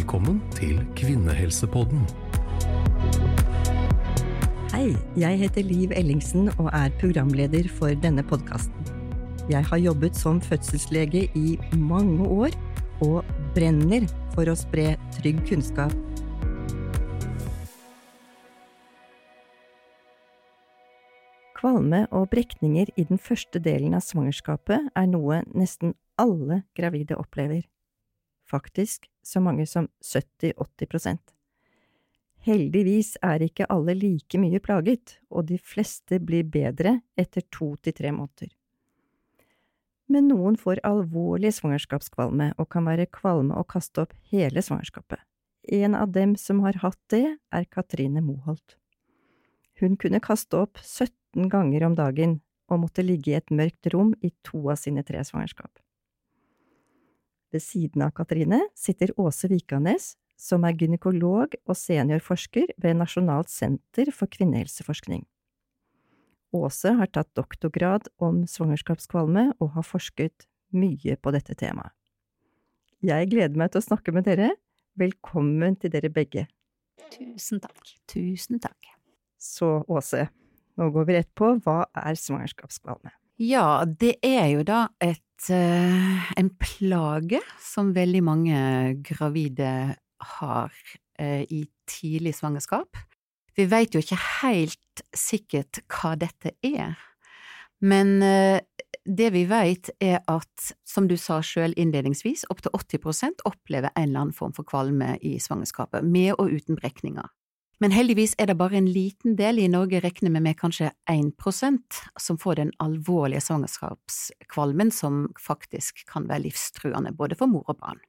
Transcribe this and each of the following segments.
Velkommen til Kvinnehelsepodden. Hei, jeg heter Liv Ellingsen og er programleder for denne podkasten. Jeg har jobbet som fødselslege i mange år og brenner for å spre trygg kunnskap. Kvalme og brekninger i den første delen av svangerskapet er noe nesten alle gravide opplever. Faktisk så mange som 70–80 prosent. Heldigvis er ikke alle like mye plaget, og de fleste blir bedre etter to til tre måneder. Men noen får alvorlig svangerskapskvalme og kan være kvalme og kaste opp hele svangerskapet. En av dem som har hatt det, er Katrine Moholt. Hun kunne kaste opp 17 ganger om dagen og måtte ligge i et mørkt rom i to av sine tre svangerskap. Ved siden av Katrine sitter Åse Vikanes, som er gynekolog og seniorforsker ved Nasjonalt senter for kvinnehelseforskning. Åse har tatt doktorgrad om svangerskapskvalme og har forsket mye på dette temaet. Jeg gleder meg til å snakke med dere. Velkommen til dere begge. Tusen takk. Tusen takk. Så Åse, nå går vi rett på. Hva er svangerskapskvalme? Ja, det er jo da et, en plage som veldig mange gravide har uh, i tidlig svangerskap. Vi vet jo ikke helt sikkert hva dette er, men uh, det vi vet er at, som du sa sjøl innledningsvis, opptil 80% opplever en eller annen form for kvalme i svangerskapet, med og uten brekninger. Men heldigvis er det bare en liten del, i Norge regner vi med kanskje 1% som får den alvorlige svangerskapskvalmen som faktisk kan være livstruende både for mor og barn.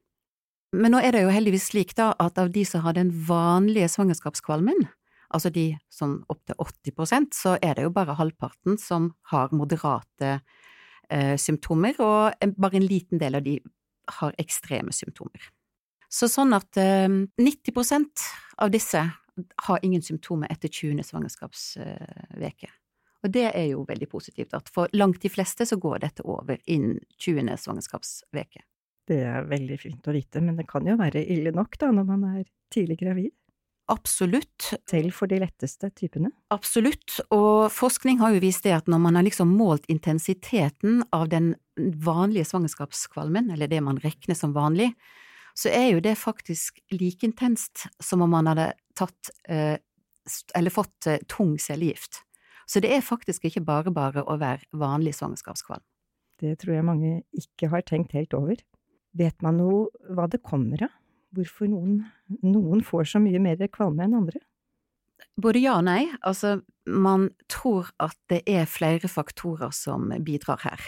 Men nå er det jo heldigvis slik da at av de som har den vanlige svangerskapskvalmen, altså de som opptil 80% så er det jo bare halvparten som har moderate eh, symptomer, og bare en liten del av de har ekstreme symptomer. Så sånn at eh, 90% av disse har ingen symptomer etter 20. svangerskapsveke. Og det er jo veldig positivt, at for langt de fleste så går dette over innen 20. svangerskapsveke. Det er veldig fint å vite, men det kan jo være ille nok da når man er tidlig gravid? Absolutt. Selv for de letteste typene? Absolutt, og forskning har jo vist det at når man har liksom målt intensiteten av den vanlige svangerskapskvalmen, eller det man regner som vanlig, så er jo det faktisk like intenst som om man hadde tatt eh, eller fått eh, tung cellegift. Så det er faktisk ikke bare bare å være vanlig svangerskapskvalm. Det tror jeg mange ikke har tenkt helt over. Vet man noe hva det kommer av? Hvorfor noen, noen får så mye mer kvalme enn andre? Både ja og nei. Altså, man tror at det er flere faktorer som bidrar her.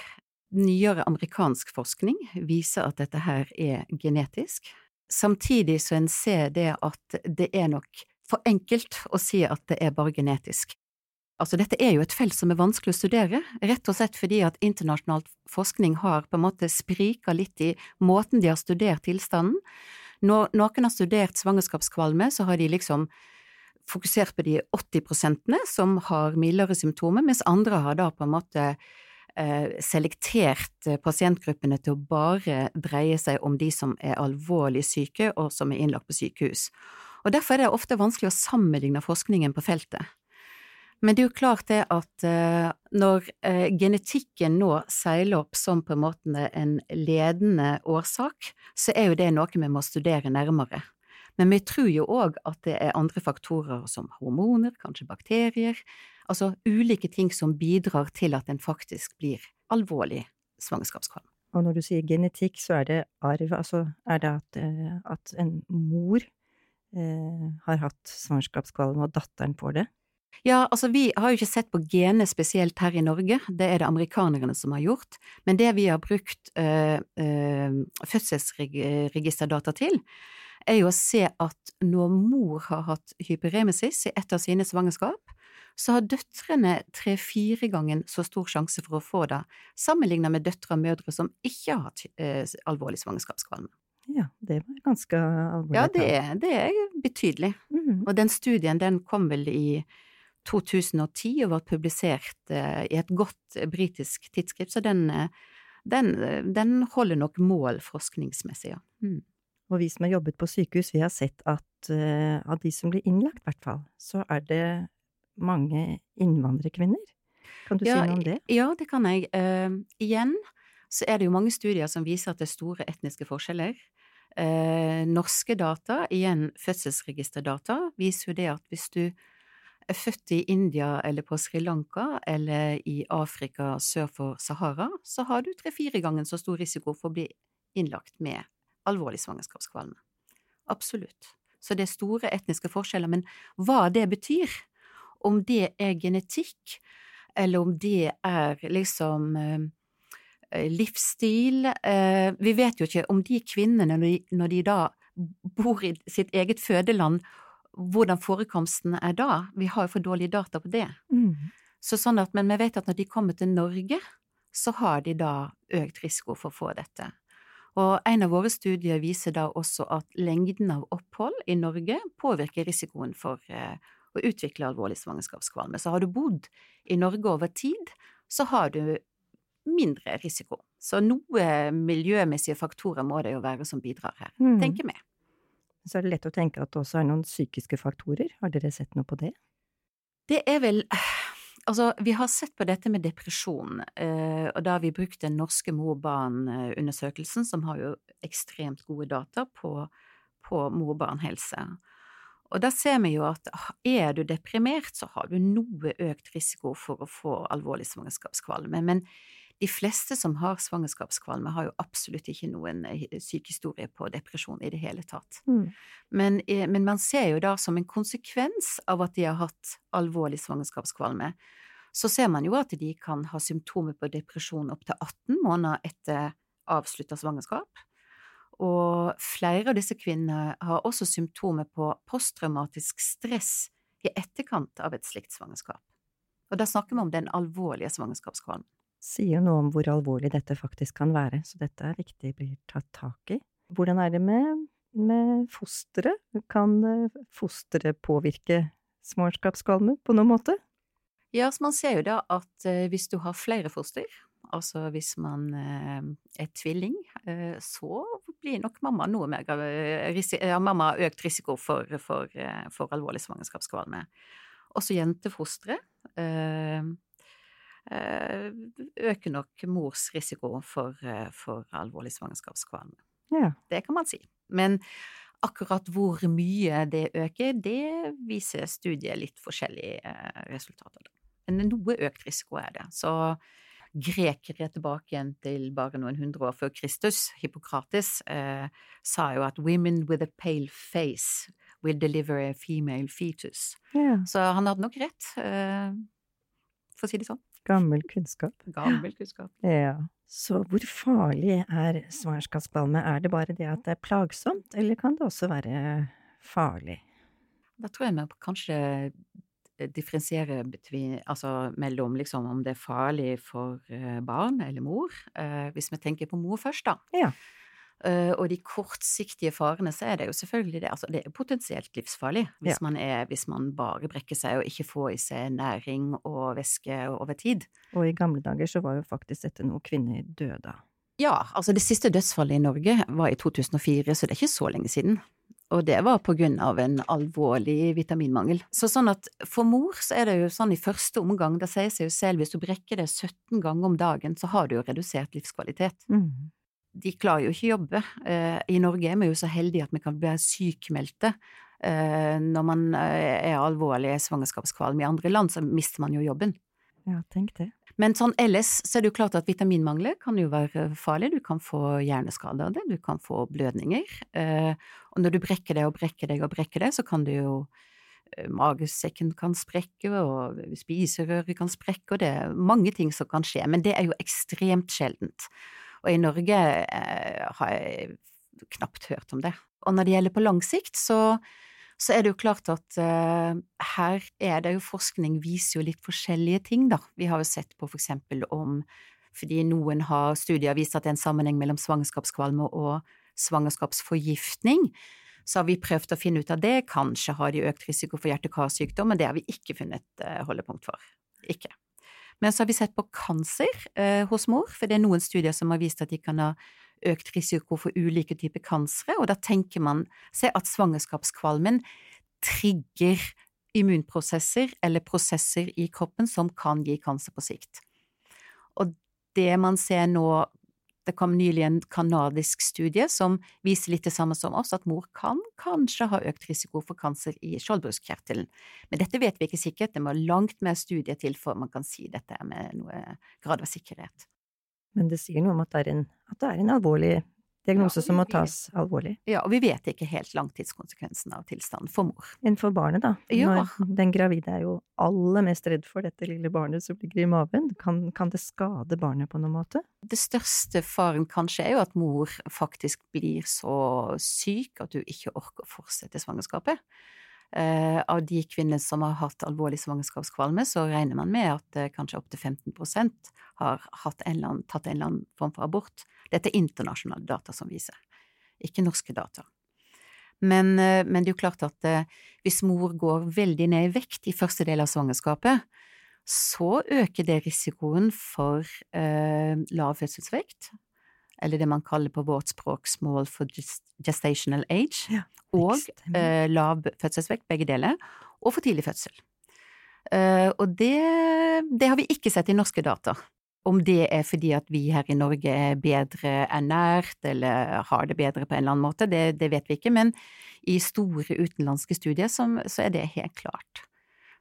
Nyere amerikansk forskning viser at dette her er genetisk. Samtidig så en ser det at det er nok for enkelt å si at det er bare genetisk. Altså, dette er jo et felt som er vanskelig å studere, rett og slett fordi at internasjonal forskning har på en måte sprika litt i måten de har studert tilstanden. Når noen har studert svangerskapskvalme, så har de liksom fokusert på de 80 prosentene som har mildere symptomer, mens andre har da på en måte selektert pasientgruppene til å bare dreie seg om de som er alvorlig syke og som er innlagt på sykehus og derfor er det ofte vanskelig å sammenligne forskningen på feltet. Men det er jo klart det at uh, når genetikken nå seiler opp som på en måte en ledende årsak, så er jo det noe vi må studere nærmere. Men vi tror jo òg at det er andre faktorer som hormoner, kanskje bakterier, altså ulike ting som bidrar til at en faktisk blir alvorlig svangerskapskvalm. Og når du sier genetikk, så er det arv, altså er det at, uh, at en mor eh, har hatt svangerskapskvalm, og datteren får det? Ja, altså vi har jo ikke sett på genene spesielt her i Norge, det er det amerikanerne som har gjort, men det vi har brukt eh, eh, fødselsregisterdata til, er jo å se at når mor har hatt hyperemesis i et av sine svangerskap, så har døtrene tre–fire ganger så stor sjanse for å få det, sammenlignet med døtre og mødre som ikke har hatt eh, alvorlig svangerskapskvalme. Ja, det var ganske alvorlig. Ja, det er, det er betydelig. Mm. Og den studien den kom vel i 2010 og var publisert eh, i et godt uh, britisk tidsskrift, så den, uh, den, den, holder nok mål forskningsmessig, ja. Mm. Og vi som har jobbet på sykehus, vi har sett at uh, av de som blir innlagt, i hvert fall, så er det mange innvandrerkvinner. Kan du ja, si noe om det? Ja, det kan jeg. Uh, igjen så er det jo mange studier som viser at det er store etniske forskjeller. Uh, norske data, igjen fødselsregisterdata, viser jo det at hvis du er født i India eller på Sri Lanka eller i Afrika sør for Sahara, så har du tre–fire ganger så stor risiko for å bli innlagt med alvorlig svangerskapskvalme. Absolutt. Så det er store etniske forskjeller, men hva det betyr, om det er genetikk, eller om det er liksom eh, livsstil eh, Vi vet jo ikke om de kvinnene, når de, når de da bor i sitt eget fødeland, hvordan forekomsten er da. Vi har jo for dårlige data på det. Mm. Så sånn at, men vi vet at når de kommer til Norge, så har de da økt risiko for å få dette. Og en av våre studier viser da også at lengden av opphold i Norge påvirker risikoen for å utvikle alvorlig svangerskapskvalme. Så har du bodd i Norge over tid, så har du mindre risiko. Så noe miljømessige faktorer må det jo være som bidrar her, Mm. tenker vi. Så er det lett å tenke at det også er noen psykiske faktorer. Har dere sett noe på det? Det er vel Altså, vi har sett på dette med depresjon, eh, og da har vi brukt den norske mor-barn-undersøkelsen, som har jo ekstremt gode data på, på mor-barn-helse. Og da ser vi jo at er du deprimert, så har du noe økt risiko for å få alvorlig svangerskapskvalme. Men de fleste som har svangerskapskvalme, har jo absolutt ikke noen eh, sykehistorie på depresjon i det hele tatt. Mm. Men, eh, men man ser jo da som en konsekvens av at de har hatt alvorlig svangerskapskvalme, så ser man jo at de kan ha symptomer på depresjon opptil 18 måneder etter avslutta svangerskap. Og flere av disse kvinnene har også symptomer på posttraumatisk stress i etterkant av et slikt svangerskap. Og da snakker vi om den alvorlige svangerskapskvalmen. Sier noe om hvor alvorlig dette faktisk kan være, så dette er viktig blir tatt tak i. Hvordan er det med, med fosteret? Kan eh, fosteret påvirke svangerskapskvalme på noen måte? Ja, så man ser jo da at eh, hvis du har flere foster, altså hvis man eh, er tvilling, eh, så blir nok mamma noe mer grav- ja, mamma har økt risiko for, for, eh, for alvorlig svangerskapskvalme. Også jentefostre eh, eh, øker nok mors risiko for, eh, for alvorlig svangerskapskvalme. Ja. Det kan man si. Men akkurat hvor mye det øker, det viser studiet litt forskjellige eh, resultater. Men noe økt risiko er det. Så grekere tilbake igjen til bare noen hundre år før Kristus, Hippokrates, eh, sa jo at women with a pale face will deliver a female fetus. ja. Så han hadde nok rett, eh, for å si det sånn. Gammel kunnskap. Gammel kunnskap. Ja. Så hvor farlig er svangerskapskvalme? Er det bare det at det er plagsomt, eller kan det også være farlig? Da tror jeg vi kanskje differensiere between, altså mellom liksom om det er farlig for eh, barn eller mor. Eh, hvis vi tenker på mor først, da. Ja. Eh, og de kortsiktige farene, så er det jo selvfølgelig det. Altså, det er potensielt livsfarlig hvis, Ja. man er, hvis man bare brekker seg og ikke får i seg næring og væske over tid. Og i gamle dager så var jo faktisk dette noe kvinner døde av. Ja, altså det siste dødsfallet i Norge var i 2004, så det er ikke så lenge siden. Og det var på grunn av en alvorlig vitaminmangel. Så sånn at for mor så er det jo sånn i første omgang, det sier seg jo selv, hvis du brekker det 17 ganger om dagen, så har du jo redusert livskvalitet. Mm. De klarer jo ikke å jobbe. Eh, I Norge er vi jo så heldige at vi kan bli sykmeldte eh, når man eh, er alvorlig svangerskapskvalm. I andre land så mister man jo jobben. Ja, tenk det. Men sånn ellers så er det jo klart at vitaminmangel kan jo være farlig. Du kan få hjerneskade av det, du kan få blødninger. Eh, og når du brekker deg og brekker deg og brekker deg, så kan du jo eh, Magesekken kan sprekke, og spiserøret kan sprekke, og det er mange ting som kan skje. Men det er jo ekstremt sjeldent. Og i Norge eh, har jeg knapt hørt om det. Og når det gjelder på lang sikt, så så er det jo klart at uh, her er det jo forskning viser jo litt forskjellige ting, da. Vi har jo sett på for eksempel om fordi noen har studier vist at det er en sammenheng mellom svangerskapskvalme og svangerskapsforgiftning. Så har vi prøvd å finne ut av det. Kanskje har de økt risiko for hjerte-karsykdom, men det har vi ikke funnet uh, holdepunkt for. Ikke. Men så har vi sett på kanser eh, hos mor, for det er noen studier som har vist at de kan ha økt risiko for ulike typer kansere, og da tenker man seg at svangerskapskvalmen trigger immunprosesser eller prosesser i kroppen som kan gi kanser på sikt. Og det man ser nå det kom nylig en kanadisk studie som viser litt det samme som oss, at mor kan kanskje ha økt risiko for kanser i skjoldbruskkjertelen. Men dette vet vi ikke sikkert, det må langt mer studier til før man kan si dette med noe grad av sikkerhet. Men det sier noe om at det er en, det er en alvorlig diagnose ja, som må tas alvorlig. Ja, og vi vet ikke helt langtidskonsekvensen av tilstanden for mor. Enn for barnet, da. Ja. Når den gravide er jo aller mest redd for dette lille barnet som ligger i maven. Kan, kan, det skade barnet på noen måte? Det største faren kanskje er jo at mor faktisk blir så syk at du ikke orker å fortsette svangerskapet. Uh, av de kvinner som har hatt alvorlig svangerskapskvalme, så regner man med at uh, kanskje opptil 15% har en annen, tatt en eller annen form for abort. Dette er internasjonale data som viser, ikke norske data. Men, uh, men det er jo klart at hvis mor går veldig ned i vekt i første del av svangerskapet, så øker det risikoen for lav fødselsvekt, eller det man kaller på vårt språk small for gestational age, ja, og eh, lav fødselsvekt, begge deler, og for tidlig fødsel. Eh, og det, det, har vi ikke sett i norske data. Om det er fordi at vi her i Norge er bedre ernært, eller har det bedre på en eller annen måte, det, det vet vi ikke, men i store utenlandske studier så, så er det helt klart.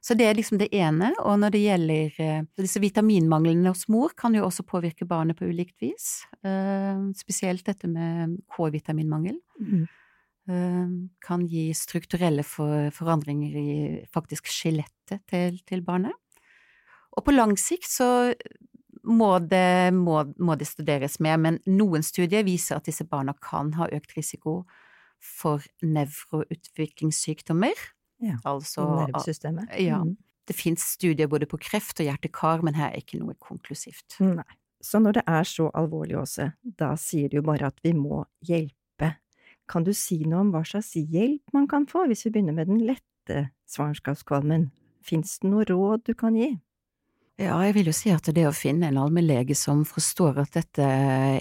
Så det er liksom det ene, og når det gjelder uh, disse vitaminmanglene hos mor, kan jo også påvirke barnet på ulikt vis. Uh, spesielt dette med K-vitaminmangel. Mm. Uh, kan gi strukturelle for, forandringer i faktisk skjelettet til, til, barnet. Og på lang sikt så må det, må, må det studeres mer, men noen studier viser at disse barna kan ha økt risiko for nevroutviklingssykdommer ja, altså, nervesystemet. Ja. Mm. Det fins studier både på kreft og hjerte-kar, men her er ikke noe konklusivt. Nei. Så når det er så alvorlig, Åse, da sier du jo bare at vi må hjelpe. Kan du si noe om hva slags hjelp man kan få, hvis vi begynner med den lette svangerskapskvalmen? Fins det noe råd du kan gi? Ja, jeg vil jo si at det å finne en allmennlege som forstår at dette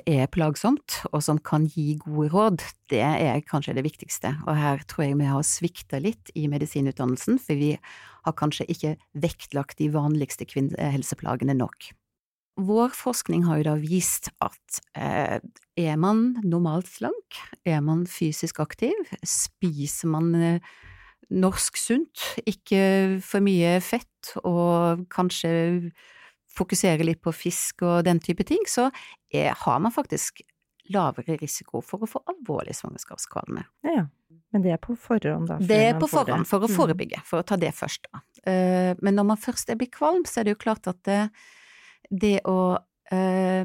er plagsomt, og som kan gi gode råd, det er kanskje det viktigste. Og her tror jeg vi har svikta litt i medisinutdannelsen, for vi har kanskje ikke vektlagt de vanligste helseplagene nok. Vår forskning har jo da vist at eh, er man normalt slank, er man fysisk aktiv, spiser man eh, norsk sunt, ikke for mye fett, og kanskje fokusere litt på fisk og den type ting, så er, har man faktisk lavere risiko for å få alvorlig svangerskapskvalme. Ja, men det er på forhånd, da? Det er på forhånd, for å mm. forebygge, for å ta det først, da. Eh, men når man først er blitt kvalm, så er det jo klart at det, det å eh,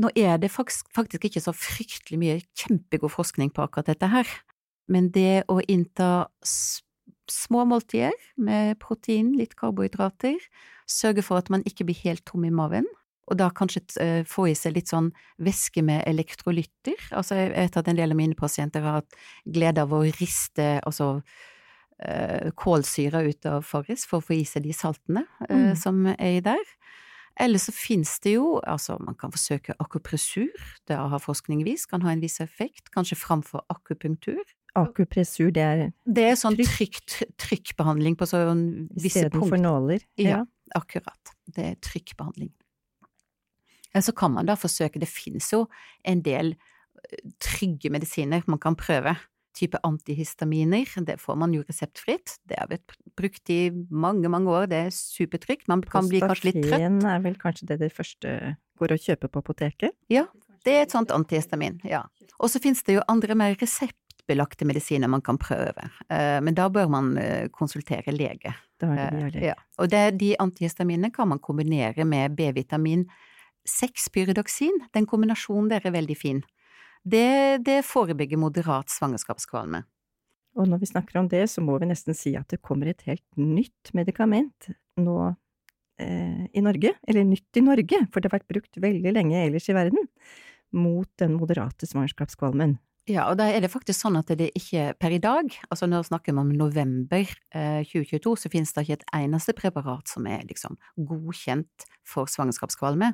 Nå er det faktisk, faktisk ikke så fryktelig mye kjempegod forskning på akkurat dette her, men det å innta små måltider med protein, litt karbohydrater, sørge for at man ikke blir helt tom i maven, og da kanskje uh, få i seg litt sånn væske med elektrolytter. Altså, jeg vet at en del av mine pasienter har hatt glede av å riste altså uh, kålsyre ut av Farris for å få i seg de saltene uh, mm. som er i der. Eller så finnes det jo, altså man kan forsøke akupressur, det har forskning vist kan ha en viss effekt, kanskje framfor akupunktur. Akupressur, det er Det er sånn trykk, trykkbehandling på sånn visse punkt. Istedenfor nåler? Ja. ja, akkurat. Det er trykkbehandling. Eller så kan man da forsøke, det finnes jo en del eh, trygge medisiner man kan prøve. Type antihistaminer, det får man jo reseptfritt. Det har vært brukt i mange, mange år, det er supertrygt. Man kan bli kanskje litt trøtt. Er vel kanskje det det første går å kjøpe på apoteket? Ja, det er et sånt antihistamin, ja. Og så finnes det jo andre mer resept belagte medisiner man kan prøve, eh, men da bør man eh, konsultere lege. Da er det lege. Ja. Og det, de antihistaminene kan man kombinere med B-vitamin 6-pyridoksin. Den kombinasjonen der er veldig fin. Det, det forebygger moderat svangerskapskvalme. Og når vi snakker om det, så må vi nesten si at det kommer et helt nytt medikament nå eh, i Norge, eller nytt i Norge, for det har vært brukt veldig lenge ellers i verden, mot den moderate svangerskapskvalmen. Ja, og da er det faktisk sånn at det ikke per i dag, altså når vi snakker om november eh, 2022, så finnes det ikke et eneste preparat som er liksom godkjent for svangerskapskvalme.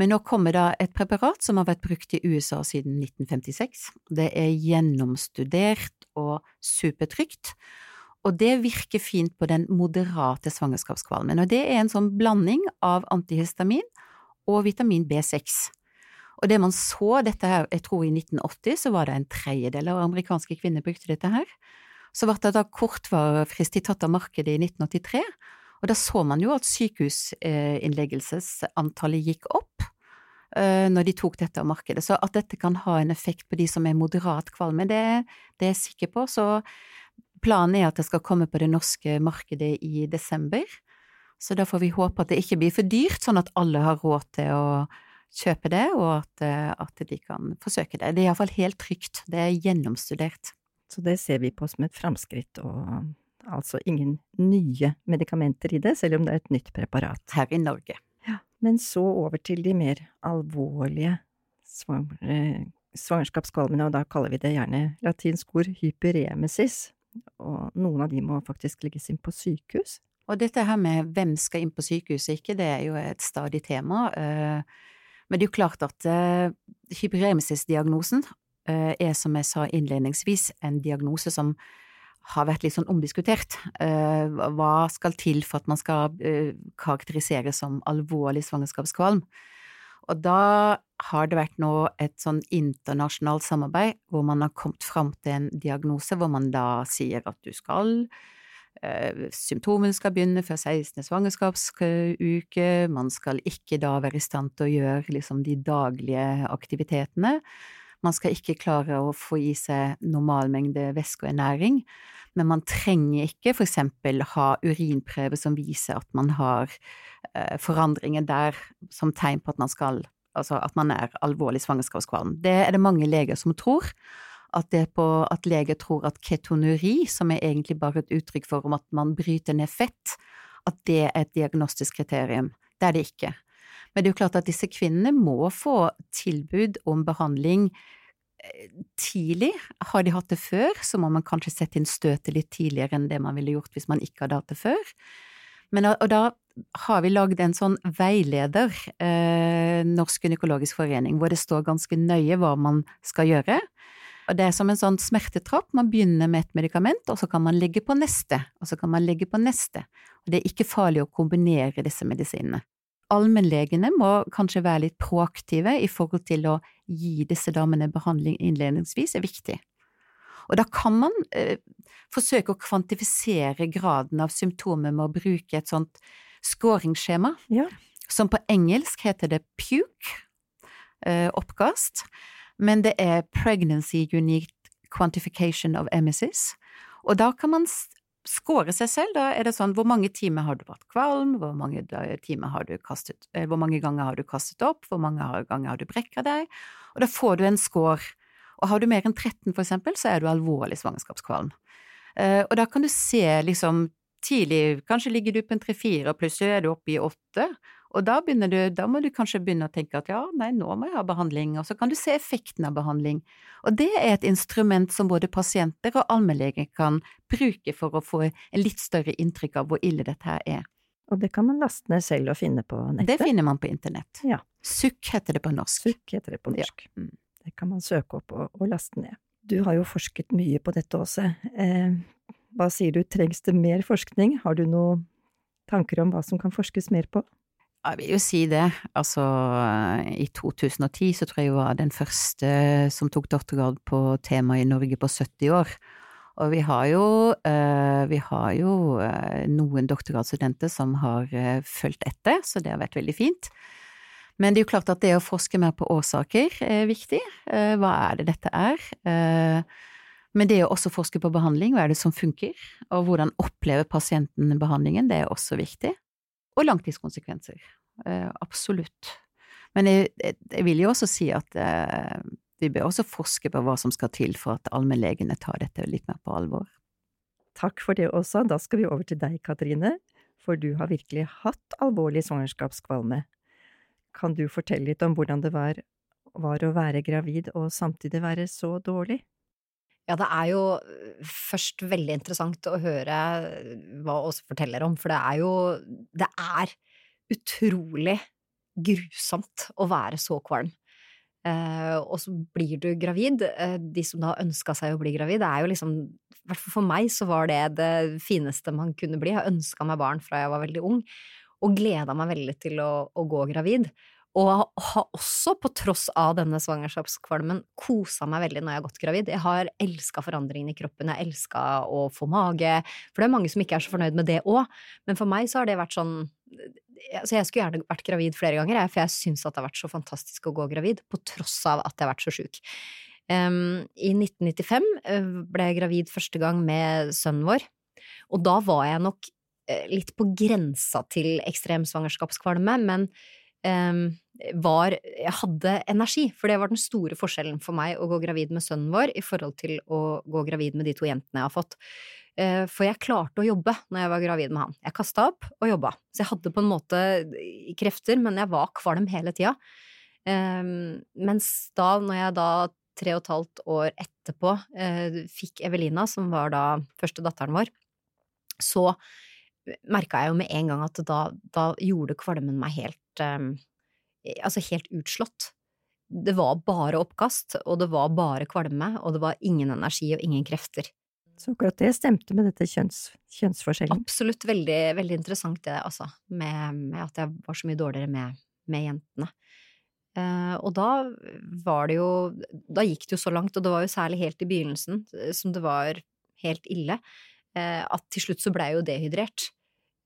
Men nå kommer da et preparat som har vært brukt i USA siden 1956. Det er gjennomstudert og supertrygt, og det virker fint på den moderate svangerskapskvalmen. Og det er en sånn blanding av antihistamin og vitamin B6. Og det man så, dette her, jeg tror i 1980 så var det en tredjedel av amerikanske kvinner brukte dette her. Så ble det da kortvarefrist i tatt av markedet i 1983, og da så man jo at sykehusinnleggelsesantallet gikk opp eh, når de tok dette av markedet. Så at dette kan ha en effekt på de som er moderat kvalme, det, det er jeg sikker på. Så planen er at det skal komme på det norske markedet i desember. Så da får vi håpe at det ikke blir for dyrt, sånn at alle har råd til å kjøpe det, og at, eh, at de kan forsøke det. Det er iallfall helt trygt. Det er gjennomstudert. Så det ser vi på som et framskritt, og altså ingen nye medikamenter i det, selv om det er et nytt preparat. Her i Norge. Ja. Men så over til de mer alvorlige svangerskapskvalmene, og da kaller vi det gjerne latinsk ord hyperemesis, og noen av de må faktisk legges inn på sykehus. Og dette her med hvem skal inn på sykehuset ikke, det er jo et stadig tema. Eh, men det er jo klart at uh, hyperemesis-diagnosen uh, er, som jeg sa innledningsvis, en diagnose som har vært litt sånn omdiskutert. Hva skal til for at man skal karakteriseres som alvorlig svangerskapskvalm? Og da har det vært nå et sånn internasjonalt samarbeid hvor man har kommet fram til en diagnose hvor man da sier at du skal Symptomene skal begynne før 16. svangerskapsuke, man skal ikke da være i stand til å gjøre liksom de daglige aktivitetene. Man skal ikke klare å få i seg normal mengde væske og ernæring, men man trenger ikke for eksempel ha urinprøve som viser at man har eh, forandringer der som tegn på at man skal altså at man er alvorlig svangerskapskvalm. Det er det mange leger som tror. At, på, at leger tror at ketonuri, som er egentlig bare et uttrykk for om at man bryter ned fett, at det er et diagnostisk kriterium. Det er det ikke. Men det er jo klart at disse kvinnene må få tilbud om behandling eh, tidlig. Har de hatt det før, så må man kanskje sette inn støtet litt tidligere enn det man ville gjort hvis man ikke hadde hatt det før. Men, og da har vi lagd en sånn veileder, eh, Norsk gynekologisk forening, hvor det står ganske nøye hva man skal gjøre. Og det er som en sånn smertetrapp, man begynner med et medikament, og så kan man legge på neste, og så kan man legge på neste. Og det er ikke farlig å kombinere disse medisinene. Allmennlegene må kanskje være litt proaktive i forhold til å gi disse damene behandling innledningsvis, er viktig. Og da kan man eh, forsøke å kvantifisere graden av symptomer med å bruke et sånt scoringsskjema, ja. som på engelsk heter det puke, eh, oppkast, men det er Pregnancy Unique Quantification of Emesis, og da kan man score seg selv. Da er det sånn hvor mange timer har du vært kvalm, hvor mange, har du kastet, eh, hvor mange ganger har du kastet opp, hvor mange ganger har du brekka deg, og da får du en score. Og har du mer enn 13 for eksempel, så er du alvorlig svangerskapskvalm. Eh, og da kan du se liksom tidlig, kanskje ligger du på en tre-fire, og plutselig er du oppe i åtte. Og da, du, da må du kanskje begynne å tenke at ja, nei, nå må jeg ha behandling, og så kan du se effekten av behandling. Og det er et instrument som både pasienter og allmennleger kan bruke for å få en litt større inntrykk av hvor ille dette her er. Og det kan man laste ned selv og finne på nettet? Det finner man på internett. Ja. Sukk heter det på norsk. Sukk heter det på norsk. Ja. Mm. Det kan man søke opp og, og, laste ned. Du har jo forsket mye på dette også. Eh, hva sier du, trengs det mer forskning? Har du noen tanker om hva som kan forskes mer på? Jeg vil jo si det. Altså, i 2010 så tror jeg jeg var den første som tok doktorgrad på tema i Norge på 70 år. Og vi har jo, uh, vi har jo uh, noen doktorgradsstudenter som har uh, fulgt etter, så det har vært veldig fint. Men det er jo klart at det å forske mer på årsaker er viktig. Hva er det dette er? Men det å også forske på behandling, hva er det som funker, og hvordan opplever pasienten behandlingen, det er også viktig. Og langtidskonsekvenser. Absolutt. Men jeg, jeg vil jo også si at vi bør også forske på hva som skal til for at allmennlegene tar dette litt mer på alvor. Takk for det også. Da skal vi over til deg, Katrine, for du har virkelig hatt alvorlig svangerskapskvalme. Kan du fortelle litt om hvordan det var, var å være gravid og samtidig være så dårlig? Ja, det er jo øh, først veldig interessant å høre hva Åse forteller om, for det er jo Det er utrolig grusomt å være så kvalm. Eh, og så blir du gravid. Eh, de som da ønska seg å bli gravid, det er jo liksom I hvert fall for meg så var det det fineste man kunne bli. Jeg ønska meg barn fra jeg var veldig ung, og gleda meg veldig til å, å gå gravid. Og har også, på tross av denne svangerskapskvalmen, kosa meg veldig når jeg har gått gravid. Jeg har elska forandringene i kroppen, jeg elska å få mage. For det er mange som ikke er så fornøyd med det òg. Men for meg så har det vært sånn så Jeg skulle gjerne vært gravid flere ganger, for jeg syns at det har vært så fantastisk å gå gravid, på tross av at jeg har vært så sjuk. Um, I 1995 eh, ble jeg gravid første gang med sønnen vår, og da var jeg nok eh, litt på grensa til ekstrem svangerskapskvalme, men var Jeg hadde energi, for det var den store forskjellen for meg å gå gravid med sønnen vår i forhold til å gå gravid med de to jentene jeg har fått. Uh, for jeg klarte å jobbe når jeg var gravid med han. Jeg kasta opp og jobba. Så jeg hadde på en måte krefter, men jeg var kvalm hele tida. Mens da, når jeg da tre og et halvt år etterpå uh, fikk Evelina, som var da første datteren vår, så merka jeg jo med en gang at da, da gjorde kvalmen meg helt um, Altså helt utslått. Det var bare oppkast, og det var bare kvalme, og det var ingen energi og ingen krefter. Så akkurat det stemte med dette kjønns, kjønnsforskjellen? Absolutt veldig, veldig interessant det, altså, med, med, at jeg var så mye dårligere med, med jentene. Uh, og da var det jo Da gikk det jo så langt, og det var jo særlig helt i begynnelsen som det var helt ille, uh, at til slutt så blei jeg jo dehydrert.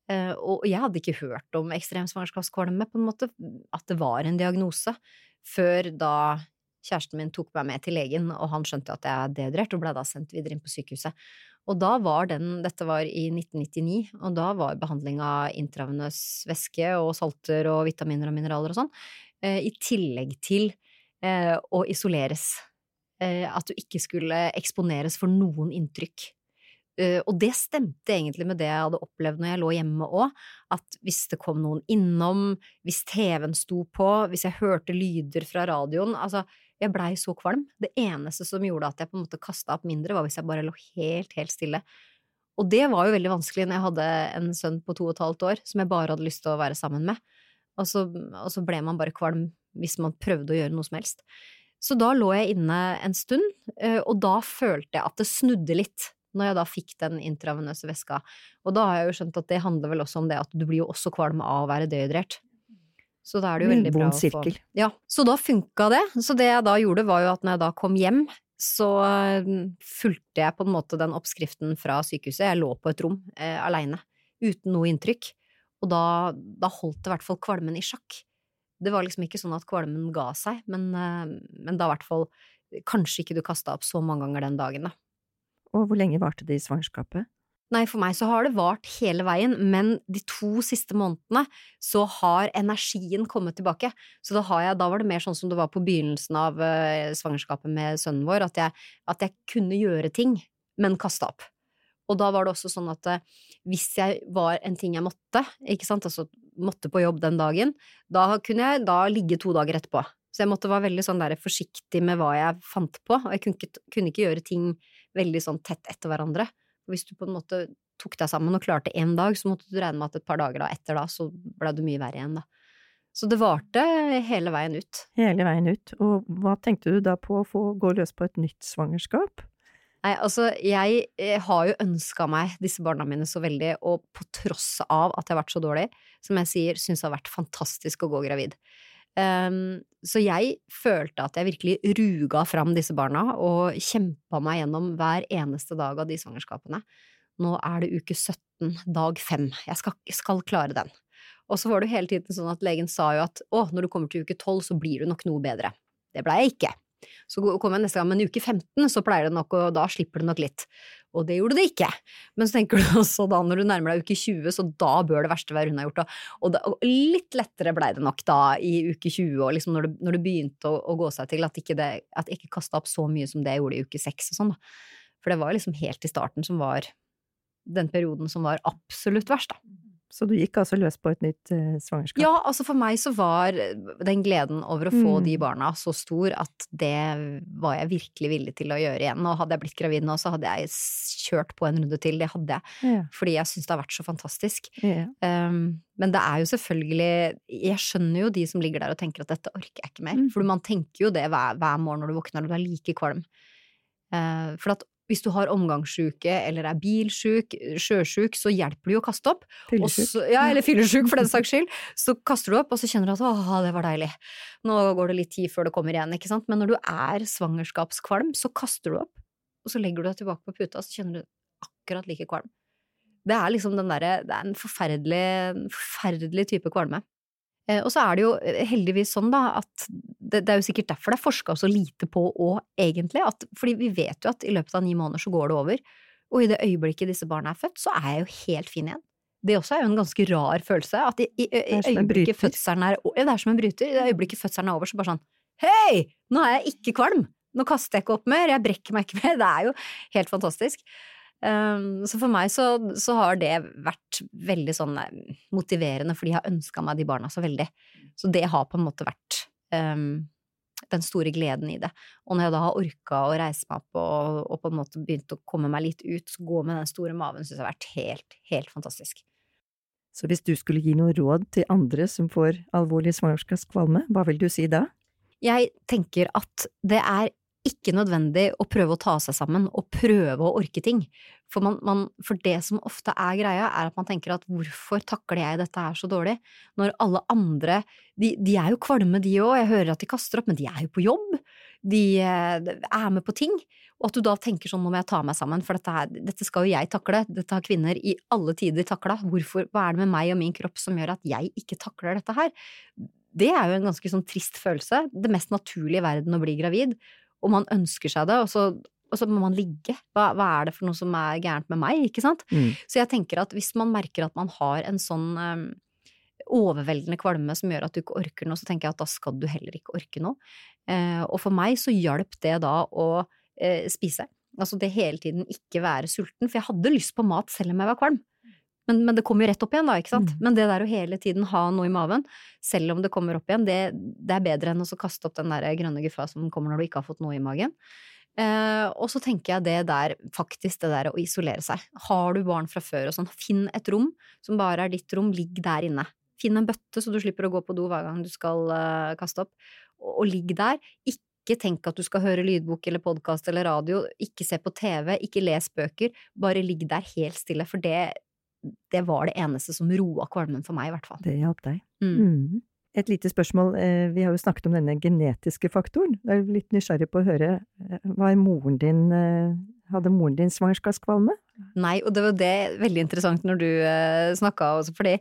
Uh, og jeg hadde ikke hørt om ekstrem svangerskapskvalme, på en måte, at det var en diagnose, før da kjæresten min tok meg med til legen, og han skjønte at jeg er dehydrert, og ble da sendt videre inn på sykehuset. Og da var den, dette var i 1999, og da var behandling av intravenøs væske og salter og vitaminer og mineraler og sånn, uh, i tillegg til uh, å isoleres. at du ikke skulle eksponeres for noen inntrykk. Uh, og det stemte egentlig med det jeg hadde opplevd når jeg lå hjemme òg, at hvis det kom noen innom, hvis TV-en sto på, hvis jeg hørte lyder fra radioen, altså, jeg blei så kvalm. Det eneste som gjorde at jeg på en måte kasta opp mindre, var hvis jeg bare lå helt, helt stille. Og det var jo veldig vanskelig når jeg hadde en sønn på to og et halvt år som jeg bare hadde lyst til å være sammen med, og så, og så ble man bare kvalm hvis man prøvde å gjøre noe som helst. Så da lå jeg inne en stund, uh, og da følte jeg at det snudde litt når jeg da fikk den intravenøse væska. Og da har jeg jo skjønt at det handler vel også om det at du blir jo også kvalm av å være dehydrert. Så da er det jo veldig bra å få Ja, så da funka det. Så det jeg da gjorde, var jo at når jeg da kom hjem, så mm, fulgte jeg på en måte den oppskriften fra sykehuset. Jeg lå på et rom eh, aleine, uten noe inntrykk. Og da, da holdt det i hvert fall kvalmen i sjakk. Det var liksom ikke sånn at kvalmen ga seg, men, eh, men da i hvert fall Kanskje ikke du kasta opp så mange ganger den dagen, da. Og hvor lenge varte det i svangerskapet? Nei, for meg så har det vart hele veien, men de to siste månedene så har energien kommet tilbake. Så da, jeg, da var det mer sånn som det var på begynnelsen av uh, svangerskapet med sønnen vår, at jeg, at jeg kunne gjøre ting, men kasta opp. Og da var det også sånn at uh, hvis jeg var en ting jeg måtte, ikke sant, altså måtte på jobb den dagen, da kunne jeg da ligge to dager etterpå. Så jeg måtte være veldig sånn der forsiktig med hva jeg fant på, og jeg kunne ikke, kunne ikke gjøre ting veldig sånn tett etter hverandre. Hvis du på en måte tok deg sammen og klarte én dag, så måtte du regne med at et par dager da, etter da, så ble det mye verre igjen, da. Så det varte hele veien ut. Hele veien ut. Og hva tenkte du da på å få gå løs på et nytt svangerskap? Nei, altså, jeg eh, har jo ønska meg disse barna mine så veldig, og på tross av at jeg har vært så dårlig, som jeg sier, syns det har vært fantastisk å gå gravid. Um, så jeg følte at jeg virkelig ruga fram disse barna og kjempa meg gjennom hver eneste dag av de svangerskapene. Nå er det uke 17, dag 5. Jeg skal, skal klare den. Og så var det hele tiden sånn at legen sa jo at å, når du kommer til uke 12, så blir du nok noe bedre. Det blei jeg ikke. Så kommer jeg neste gang, men uke 15 så pleier det nok, og da slipper det nok litt. Og det gjorde det ikke. Men så tenker du også da, når du nærmer deg uke 20, så da bør det verste være hun har gjort. Og, og, og litt lettere blei det nok da i uke 20, og liksom når, det, når det begynte å, å, gå seg til, at ikke det, at jeg ikke kasta opp så mye som det jeg gjorde i uke 6 og sånn, da. For det var liksom helt i starten som var den perioden som var absolutt verst, da. Så du gikk altså løs på et nytt eh, svangerskap? Ja, altså for meg så var den gleden over å få Mm. de barna så stor at det var jeg virkelig villig til å gjøre igjen. Og hadde jeg blitt gravid nå, så hadde jeg kjørt på en runde til. Det hadde jeg. Ja. Fordi jeg syns det har vært så fantastisk. ja. Um, men det er jo selvfølgelig Jeg skjønner jo de som ligger der og tenker at dette orker jeg ikke mer. Mm. For man tenker jo det hver, hver morgen når du våkner og du er like kvalm. Uh, for at hvis du har omgangssjuke eller er bilsjuk, sjøsjuk, så hjelper det jo å kaste opp. Fyllesjuk. Ja, eller fyllesjuk, for den saks skyld. Så kaster du opp, og så kjenner du at åh, det var deilig. Nå går det litt tid før det kommer igjen, ikke sant. Men når du er svangerskapskvalm, så kaster du opp, og så legger du deg tilbake på puta, så kjenner du akkurat like kvalm. Det er liksom den derre Det er en forferdelig, forferdelig type kvalme. Eh, og så er det jo eh, heldigvis sånn, da, at det, det er jo sikkert derfor det er forska så lite på òg, egentlig. At, fordi vi vet jo at i løpet av ni måneder så går det over. Og i det øyeblikket disse barna er født, så er jeg jo helt fin igjen. Det også er jo en ganske rar følelse. At i, i, i øyeblikket fødselen er Ja, det er som en bryter. I det øyeblikket fødselen er over, så bare sånn Hei! Nå er jeg ikke kvalm! Nå kaster jeg ikke opp mer, jeg brekker meg ikke mer. Det er jo helt fantastisk. Um, så for meg så, så har det vært veldig sånn eh, motiverende, fordi jeg har ønska meg de barna så veldig. Så det har på en måte vært um, den store gleden i det. Og når jeg da har orka å reise meg opp og, og på en måte begynt å komme meg litt ut, så gå med den store maven, syns jeg har vært helt, helt fantastisk. Så hvis du skulle gi noe råd til andre som får alvorlig svangerskapskvalme, hva vil du si da? Jeg tenker at det er ikke nødvendig å prøve å ta seg sammen og prøve å orke ting. For, man, man, for det som ofte er greia, er at man tenker at hvorfor takler jeg dette her så dårlig, når alle andre De, er jo kvalme de òg, jeg hører at de kaster opp, men de er jo på jobb. De de er med på ting. Og at du da tenker sånn, nå må jeg ta meg sammen, for dette, her, dette skal jo jeg takle. Dette har kvinner i alle tider takla. Hva er det med meg og min kropp som gjør at jeg ikke takler dette her? Det er jo en ganske sånn trist følelse. Det mest naturlige i verden å bli gravid og man ønsker seg det, og så, og så må man ligge. Hva, hva er det for noe som er gærent med meg, ikke sant? Mm. Så jeg tenker at hvis man merker at man har en sånn um, overveldende kvalme som gjør at du ikke orker noe, så tenker jeg at da skal du heller ikke orke noe. Uh, og for meg så hjalp det da å uh, spise. Altså det hele tiden ikke være sulten, for jeg hadde lyst på mat selv om jeg var kvalm. Men, men det kommer jo rett opp igjen, da, ikke sant. Mm. Men det der å hele tiden ha noe i maven, selv om det kommer opp igjen, det, det er bedre enn å kaste opp den der grønne guffa som kommer når du ikke har fått noe i magen. Eh, og så tenker jeg det der, faktisk det der å isolere seg. Har du barn fra før og sånn, finn et rom som bare er ditt rom, ligg der inne. Finn en bøtte så du slipper å gå på do hver gang du skal eh, kaste opp, og, og ligg der. Ikke tenk at du skal høre lydbok eller podkast eller radio, ikke se på TV, ikke les bøker, bare ligg der helt stille, for det, det var det eneste som roa kvalmen for meg, i hvert fall. Det hjalp deg. Mm. Mm. Et lite spørsmål, eh, vi har jo snakket om denne genetiske faktoren. Jeg er litt nysgjerrig på å høre, eh, var moren din, eh, hadde moren din svangerskapskvalme? Nei, og det var det veldig interessant når du uh, snakka også, fordi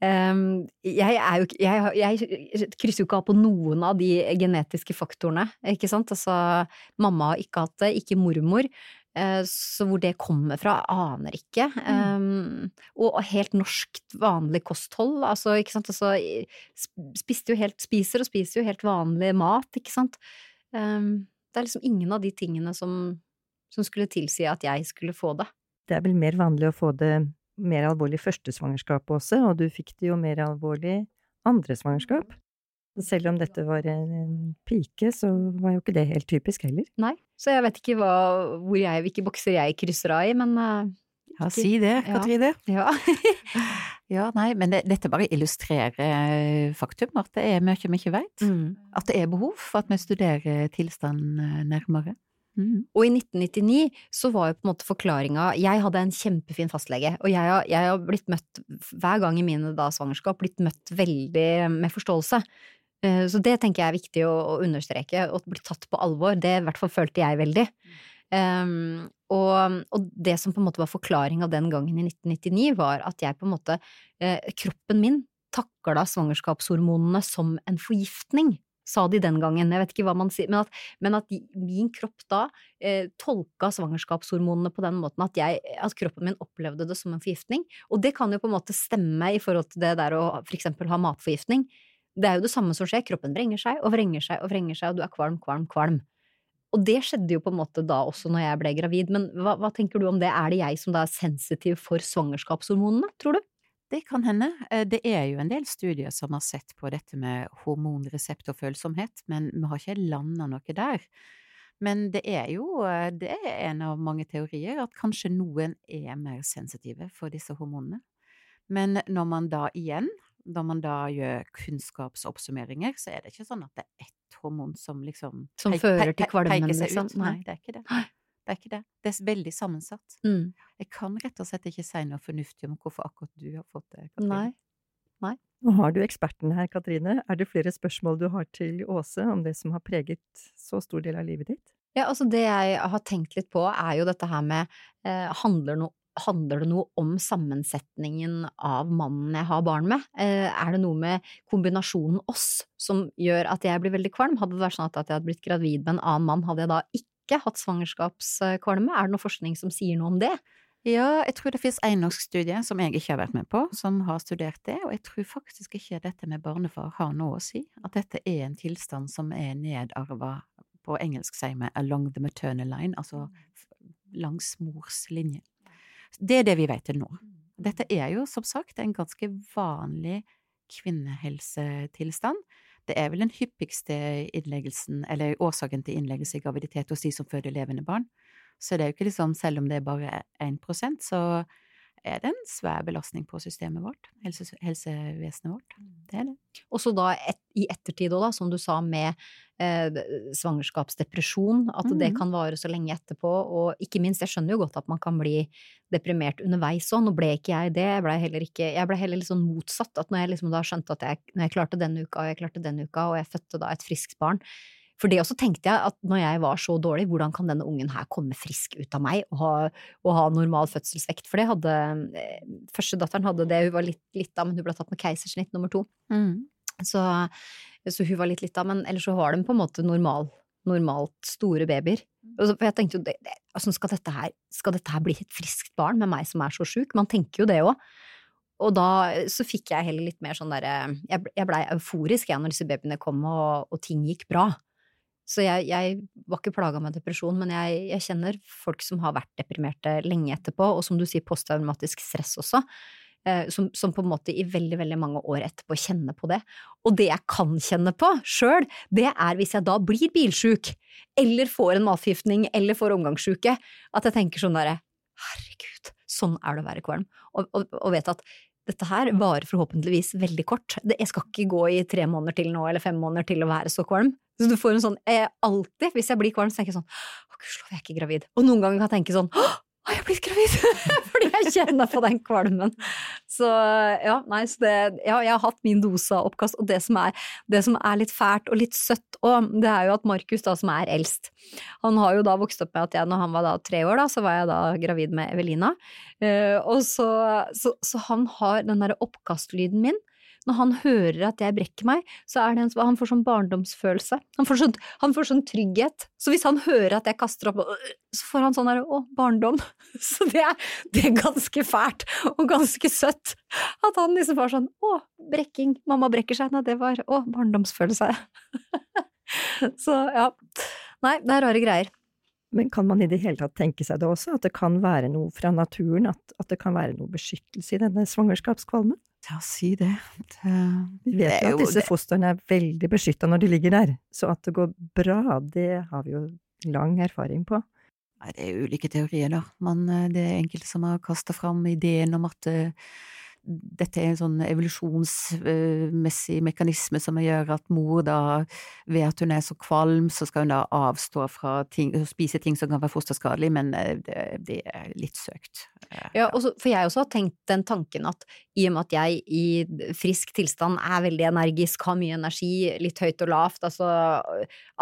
um, jeg er jo jeg, jeg krysser jo ikke av på noen av de genetiske faktorene, ikke sant. Altså, mamma har ikke hatt det, ikke mormor. Eh, så hvor det kommer fra, aner ikke. Um, og helt norsk, vanlig kosthold. Altså, ikke sant. Altså, spiste jo helt, spiser og spiser jo helt vanlig mat, ikke sant. Um, det er liksom ingen av de tingene som, som skulle tilsi at jeg skulle få det. Det er vel mer vanlig å få det mer alvorlig første svangerskapet også, og du fikk det jo mer alvorlig andre svangerskap. Selv om dette var en, pike, så var jo ikke det helt typisk heller. Nei, så jeg vet ikke hva, hvor jeg, hvilke bokser jeg krysser av i, men eh, Ja, si det, Katrine. ja. Ja, nei, men det, dette bare illustrerer eh, faktum, at det er mye vi ikke vet. Mm. At det er behov for at vi studerer tilstanden eh, nærmere. Mm. Og i 1999 så var jo på en måte forklaringa Jeg hadde en kjempefin fastlege, og jeg har, jeg har blitt møtt hver gang i mine da svangerskap, blitt møtt veldig med forståelse. Eh, Så det tenker jeg er viktig å, å understreke, og bli tatt på alvor. Det i hvert fall følte jeg veldig. Um, og, og det som på en måte var forklaringa den gangen i 1999, var at jeg på en måte eh, Kroppen min takla svangerskapshormonene som en forgiftning. Sa de den gangen, jeg vet ikke hva man sier, men at, men at min kropp da eh, tolka svangerskapshormonene på den måten at, jeg, at kroppen min opplevde det som en forgiftning. Og det kan jo på en måte stemme i forhold til det der å for eksempel ha matforgiftning. Det er jo det samme som skjer, kroppen vrenger seg og vrenger seg og vrenger seg, og du er kvalm, kvalm, kvalm. Og det skjedde jo på en måte da også når jeg ble gravid, men hva, hva tenker du om det, er det jeg som da er sensitiv for svangerskapshormonene, tror du? det kan hende. Eh, det er jo en del studier som har sett på dette med hormonreseptorfølsomhet, men vi har ikke landa noe der. Men det er jo eh, det er en av mange teorier at kanskje noen er mer sensitive for disse hormonene. Men når man da igjen, når man da gjør kunnskapsoppsummeringer, så er det ikke sånn at det er ett hormon som liksom Som fører til kvalmen, liksom? Nei, det er ikke det. Det er ikke det. Det er veldig sammensatt. Mm. Jeg kan rett og slett ikke si noe fornuftig om hvorfor akkurat du har fått det. Katrine. Nei. Nei. Nå har du eksperten her, Katrine. Er det flere spørsmål du har til Åse om det som har preget så stor del av livet ditt? Ja, altså det jeg har tenkt litt på, er jo dette her med eh, handler, no, handler det noe om sammensetningen av mannen jeg har barn med? Eh, er det noe med kombinasjonen oss som gjør at jeg blir veldig kvalm? Hadde det vært sånn at jeg hadde blitt gravid med en annen mann, hadde jeg da ikke hatt svangerskapskvalme? Er det noe forskning som sier noe om det? Ja, jeg tror det finnes en norsk studie som jeg ikke har vært med på, som har studert det, og jeg tror faktisk ikke dette med barnefar har noe å si. At dette er en tilstand som er nedarva, på engelsk sier vi along the maternal line, altså langs mors linje. Det er det vi vet til nå. Dette er jo som sagt en ganske vanlig kvinnehelsetilstand. Det er vel den hyppigste innleggelsen, eller årsaken til innleggelse i graviditet hos de som føder levende barn. Så det er jo ikke liksom, selv om det er bare 1% så er det en svær belastning på systemet vårt, helse, helsevesenet vårt. Det er det. Og så da et, i ettertid òg, som du sa, med eh, svangerskapsdepresjon, at mm. det kan vare så lenge etterpå, og ikke minst, jeg skjønner jo godt at man kan bli deprimert underveis òg, nå ble ikke jeg det, jeg ble heller ikke, jeg ble heller litt sånn motsatt, at når jeg liksom da skjønte at jeg, når jeg klarte denne uka, og jeg klarte denne uka, og jeg fødte da et friskt barn, for det også tenkte jeg at når jeg var så dårlig, hvordan kan denne ungen her komme frisk ut av meg og ha, og ha normal fødselsvekt? For det hadde eh, Førstedatteren hadde det, hun var litt, da, men hun ble tatt med keisersnitt nummer to. Mm. Så, så hun var litt da, men ellers så var de på en måte normal, normalt store babyer. Og jeg tenkte jo, det, det, altså skal, dette her, skal dette her bli et friskt barn med meg som er så sjuk? Man tenker jo det òg. Og da så fikk jeg heller litt mer sånn derre Jeg, ble- jeg blei euforisk jeg når disse babyene kom og, og ting gikk bra. Så jeg, jeg var ikke plaga med depresjon, men jeg, jeg kjenner folk som har vært deprimerte lenge etterpå, og som du sier, posttraumatisk stress også, eh, som, som på en måte i veldig, veldig mange år etterpå kjenner på det. Og det jeg kan kjenne på sjøl, det er hvis jeg da blir bilsjuk, eller får en matforgiftning, eller får omgangssjuke, at jeg tenker sånn derre herregud, sånn er det å være kvalm, og, og, og vet at dette her varer forhåpentligvis veldig kort. Jeg skal ikke gå i tre måneder til nå, eller fem måneder til å være så kvalm. Så du får en sånn, jeg, alltid, hvis jeg blir kvalm, så tenker jeg sånn, å gudskjelov, jeg er ikke gravid. Og noen ganger kan jeg tenke sånn, å, har er blitt gravid? Fordi jeg kjenner på den kvalmen. Så ja, nei, så det, ja, jeg har hatt min dose av oppkast, og det som er, det som er litt fælt og litt søtt òg, det er jo at Markus da, som er eldst, han har jo da vokst opp med at jeg, når han var da tre år, da, så var jeg da gravid med Evelina. Eh, og så, så, så han har den derre oppkastlyden min. Når han hører at jeg brekker meg, så er det en, han får sånn barndomsfølelse. Han får sånn, han får sånn trygghet. Så hvis han hører at jeg kaster opp, øh, så får han sånn derre å, barndom. Så det er, det er ganske fælt og ganske søtt. At han liksom var sånn å, brekking, mamma brekker seg. Nei, det var å, barndomsfølelse. Så ja. Nei, det er rare greier. Men kan man i det hele tatt tenke seg det også, at det kan være noe fra naturen, at, at det kan være noe beskyttelse i denne svangerskapskvalmen? Ja, si det. det Vi vet Det jo at disse det- fostrene er veldig beskytta når de ligger der, så at det går bra, det har vi jo lang erfaring på. Nei, det er ulike teorier, da. Men eh, det er enkelte som har kasta fram ideen om at eh, dette er en sånn evolusjonsmessig mekanisme som gjør at mor da, ved at hun er så kvalm, så skal hun da avstå fra ting, å spise ting som kan være fosterskadelig, men eh, det, det er litt søkt. Eh, Ja, også, for jeg også har tenkt den tanken at i og med at jeg i frisk tilstand er veldig energisk, har mye energi, litt høyt og lavt, altså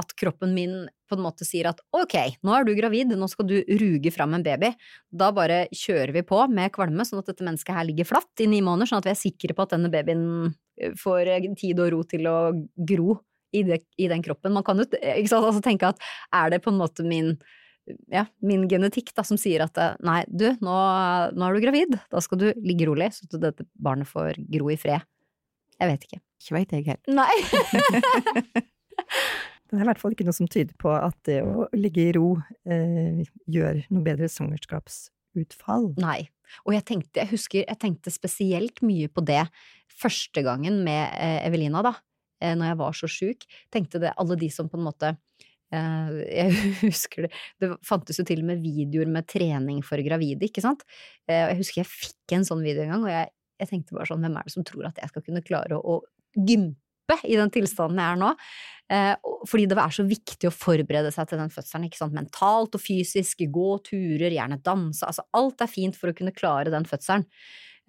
at kroppen min på en måte sier at ok, nå er du gravid, nå skal du ruge fram en baby. Da bare kjører vi på med kvalme, sånn at dette mennesket her ligger flatt i ni måneder, sånn at vi er sikre på at denne babyen eh, får eh, tid og ro til å gro i, det, i den kroppen. Man kan jo sant, altså tenke at er det på en måte min ja, min genetikk da, som sier at eh, nei, du, nå, nå er du gravid, da skal du ligge rolig, så at dette barnet får gro i fred. Jeg vet ikke. Ikke veit jeg helt. Nei! Det er i hvert fall ikke noe som tyder på at det å ligge i ro eh, gjør noe bedre svangerskapsutfall. Nei. Og jeg tenkte, jeg husker, jeg tenkte spesielt mye på det første gangen med eh, Evelina, da. Eh, når jeg var så sjuk. Tenkte det, alle de som på en måte eh, Jeg husker det, det fantes jo til og med videoer med trening for gravide, ikke sant. Eh, jeg husker jeg fikk en sånn video en gang, og jeg, jeg tenkte bare sånn, hvem er det som tror at jeg skal kunne klare å, å gympe i den tilstanden jeg er nå? Eh, fordi det er så viktig å forberede seg til den fødselen, ikke sant. Mentalt og fysisk, gå turer, gjerne danse, altså alt er fint for å kunne klare den fødselen.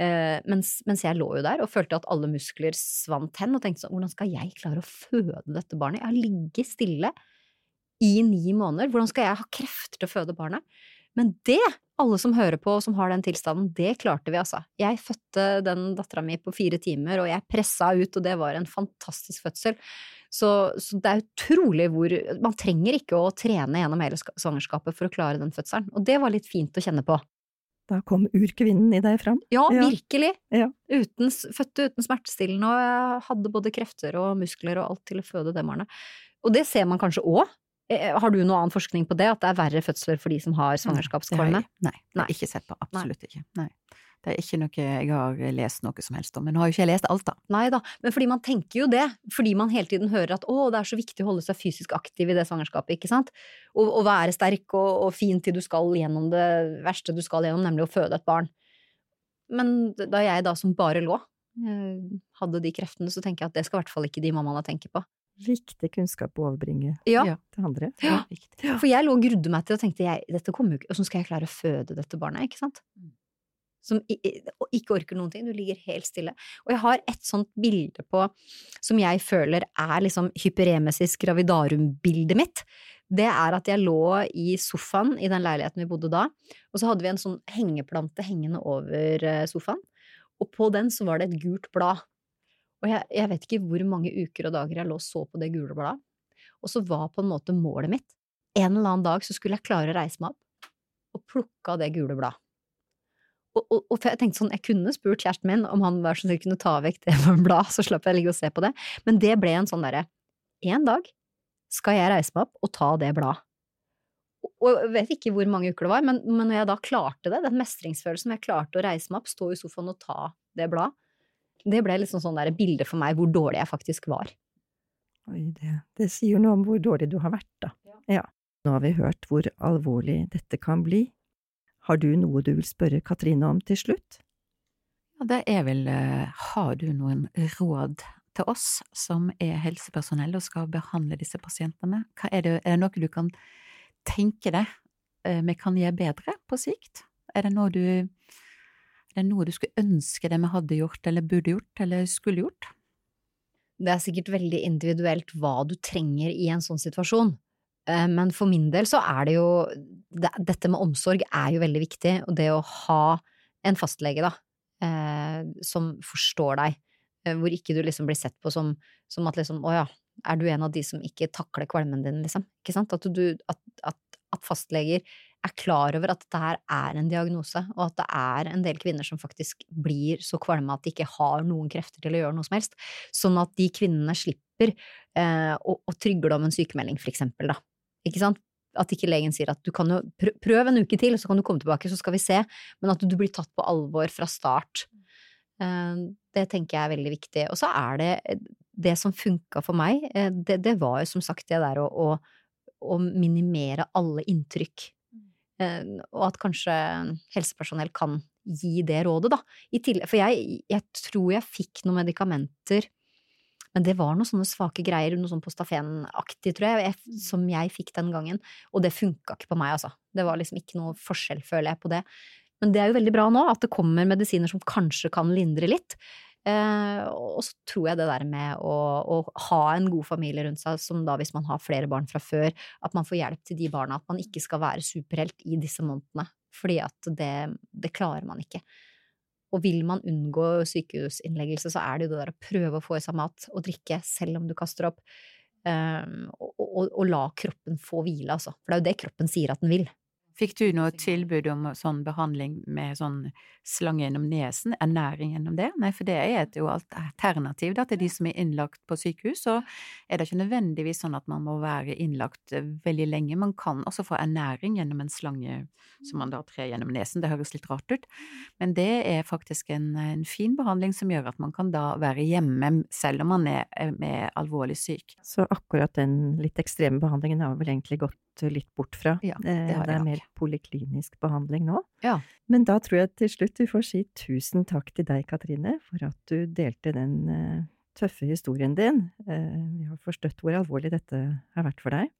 Eh, mens, mens jeg lå jo der og følte at alle muskler svant hen, og tenkte sånn, hvordan skal jeg klare å føde dette barnet? Jeg har ligget stille i ni måneder, hvordan skal jeg ha krefter til å føde barnet? Men det, alle som hører på og som har den tilstanden, det klarte vi altså. Jeg fødte den dattera mi på fire timer, og jeg pressa ut, og det var en fantastisk fødsel. Så, så det er utrolig hvor Man trenger ikke å trene gjennom hele svangerskapet for å klare den fødselen, og det var litt fint å kjenne på. Da kom urkvinnen i deg fram. Ja, Ja. virkelig! Ja. Uten, fødte uten smertestillende, og jeg hadde både krefter og muskler og alt til å føde det barnet. Og det ser man kanskje òg. Har du noe annen forskning på det, at det er verre fødsler for de som har svangerskapskvalme? Nei, det har jeg ikke sett på. Absolutt ikke. Nei. Det er ikke noe jeg har lest noe som helst om. Men nå har jo ikke jeg lest alt, da. Nei da, men fordi man tenker jo det. Fordi man hele tiden hører at å, det er så viktig å holde seg fysisk aktiv i det svangerskapet, ikke sant. Og, og være sterk og, og fin til du skal gjennom det verste du skal gjennom, nemlig å føde et barn. Men da jeg da som bare lå, eh, hadde de kreftene, så tenker jeg at det skal i hvert fall ikke de mammaene tenke på. Viktig kunnskap å overbringe Ja, Ja. til andre. Ja. ja. For jeg lå og grudde meg til og tenkte jeg, dette kommer jo ikke, åssen skal jeg klare å føde dette barnet, ikke sant? Som ikke orker noen ting, du ligger helt stille. Og jeg har et sånt bilde på, som jeg føler er liksom hyperemesis gravidarum-bildet mitt. Det er at jeg lå i sofaen i den leiligheten vi bodde da, og så hadde vi en sånn hengeplante hengende over eh, sofaen, og på den så var det et gult blad. Og jeg, jeg vet ikke hvor mange uker og dager jeg lå og så på det gule bladet. Og så var på en måte målet mitt en eller annen dag så skulle jeg klare å reise meg opp og plukke av det gule bladet. Og, og, og jeg tenkte sånn, jeg kunne spurt kjæresten min om han var så snill kunne ta vekk det bladet, så slapp jeg ligge og se på det. Men det ble en sånn derre, en dag skal jeg reise meg opp og ta det bladet. Og- Og jeg vet ikke hvor mange uker det var, men, men når jeg da klarte det, den mestringsfølelsen, jeg klarte å reise meg opp, stå i sofaen og ta det bladet, det ble liksom sånn der bilde for meg hvor dårlig jeg faktisk var. Oi, det, det sier noe om hvor dårlig du har vært, da. Ja. Nå har vi hørt hvor alvorlig dette kan bli. Har du noe du vil spørre Katrine om til slutt? Ja, det er vel eh, Har du noen råd til oss som er helsepersonell og skal behandle disse pasientene? Hva er, det, er det noe du kan tenke deg eh, vi kan gjøre bedre på sikt? Er det noe du er det noe du skulle ønske vi hadde gjort, eller burde gjort, eller skulle gjort? Det er sikkert veldig individuelt hva du trenger i en sånn situasjon. Eh, Men for min del så er det jo Dette med omsorg er jo veldig viktig, og det å ha en fastlege, da, eh, som forstår deg, eh, hvor ikke du liksom blir sett på som, som at liksom å ja, er du en av de som ikke takler kvalmen din, liksom? Ikke sant? At, du, at, at, at fastleger er klar over at dette her er en diagnose, og at det er en del kvinner som faktisk blir så kvalme at de ikke har noen krefter til å gjøre noe som helst. Sånn at de kvinnene slipper eh, å, å trygle om en sykemelding, for eksempel, da. Ikke sant? At ikke legen sier at du kan jo prø- prøv en uke til, så kan du komme tilbake, så skal vi se, men at du blir tatt på alvor fra start. Eh, det tenker jeg er veldig viktig. Og så er det det som funka for meg, eh, det, det var jo som sagt det der å, å, å minimere alle inntrykk. Eh, og at kanskje helsepersonell kan gi det rådet, da. Tillegg, for jeg, jeg tror jeg fikk noen medikamenter, men det var noen sånne svake greier, noe sånn Postafén-aktig, tror jeg, som jeg fikk den gangen. Og det funka ikke på meg, altså. Det var liksom ikke noe forskjell, føler jeg, på det. Men det er jo veldig bra nå at det kommer medisiner som kanskje kan lindre litt. Eh, og så tror jeg det der med å, å ha en god familie rundt seg, som da hvis man har flere barn fra før, at man får hjelp til de barna, at man ikke skal være superhelt i disse månedene. Fordi at det, det klarer man ikke. Og vil man unngå sykehusinnleggelse, så er det jo det der å prøve å få i seg mat og drikke selv om du kaster opp. Um, og, og, og la kroppen få hvile, altså. For det er jo det kroppen sier at den vil. Fikk du noe tilbud om sånn behandling med sånn slange gjennom nesen, ernæring gjennom det? Nei, for det er et jo alternativ da, til de som er innlagt på sykehus, så er det ikke nødvendigvis sånn at man må være innlagt eh, veldig lenge. Man kan også få ernæring gjennom en slange som man da trer gjennom nesen, det høres litt rart ut, men det er faktisk en, en fin behandling som gjør at man kan da være hjemme selv om man er, er alvorlig syk. Så akkurat den litt ekstreme behandlingen har vel egentlig gått litt bort fra. Ja, det, det, har det er mer poliklinisk behandling nå. Ja. Men da tror jeg til slutt vi får si tusen takk til deg, Katrine, for at du delte den uh, tøffe historien din. Uh, vi har forstått hvor alvorlig dette har vært for deg.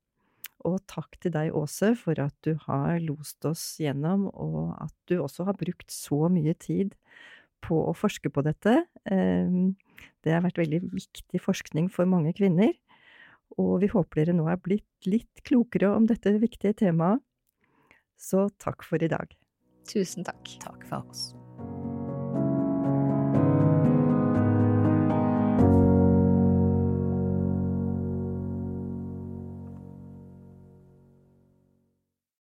Og takk til deg, Åse, for at du har lost oss gjennom, og at du også har brukt så mye tid på å forske på dette. Det har vært veldig viktig forskning for mange kvinner og vi håper dere nå er blitt litt klokere om dette viktige temaet. Så takk for i dag. Tusen takk. Takk for oss.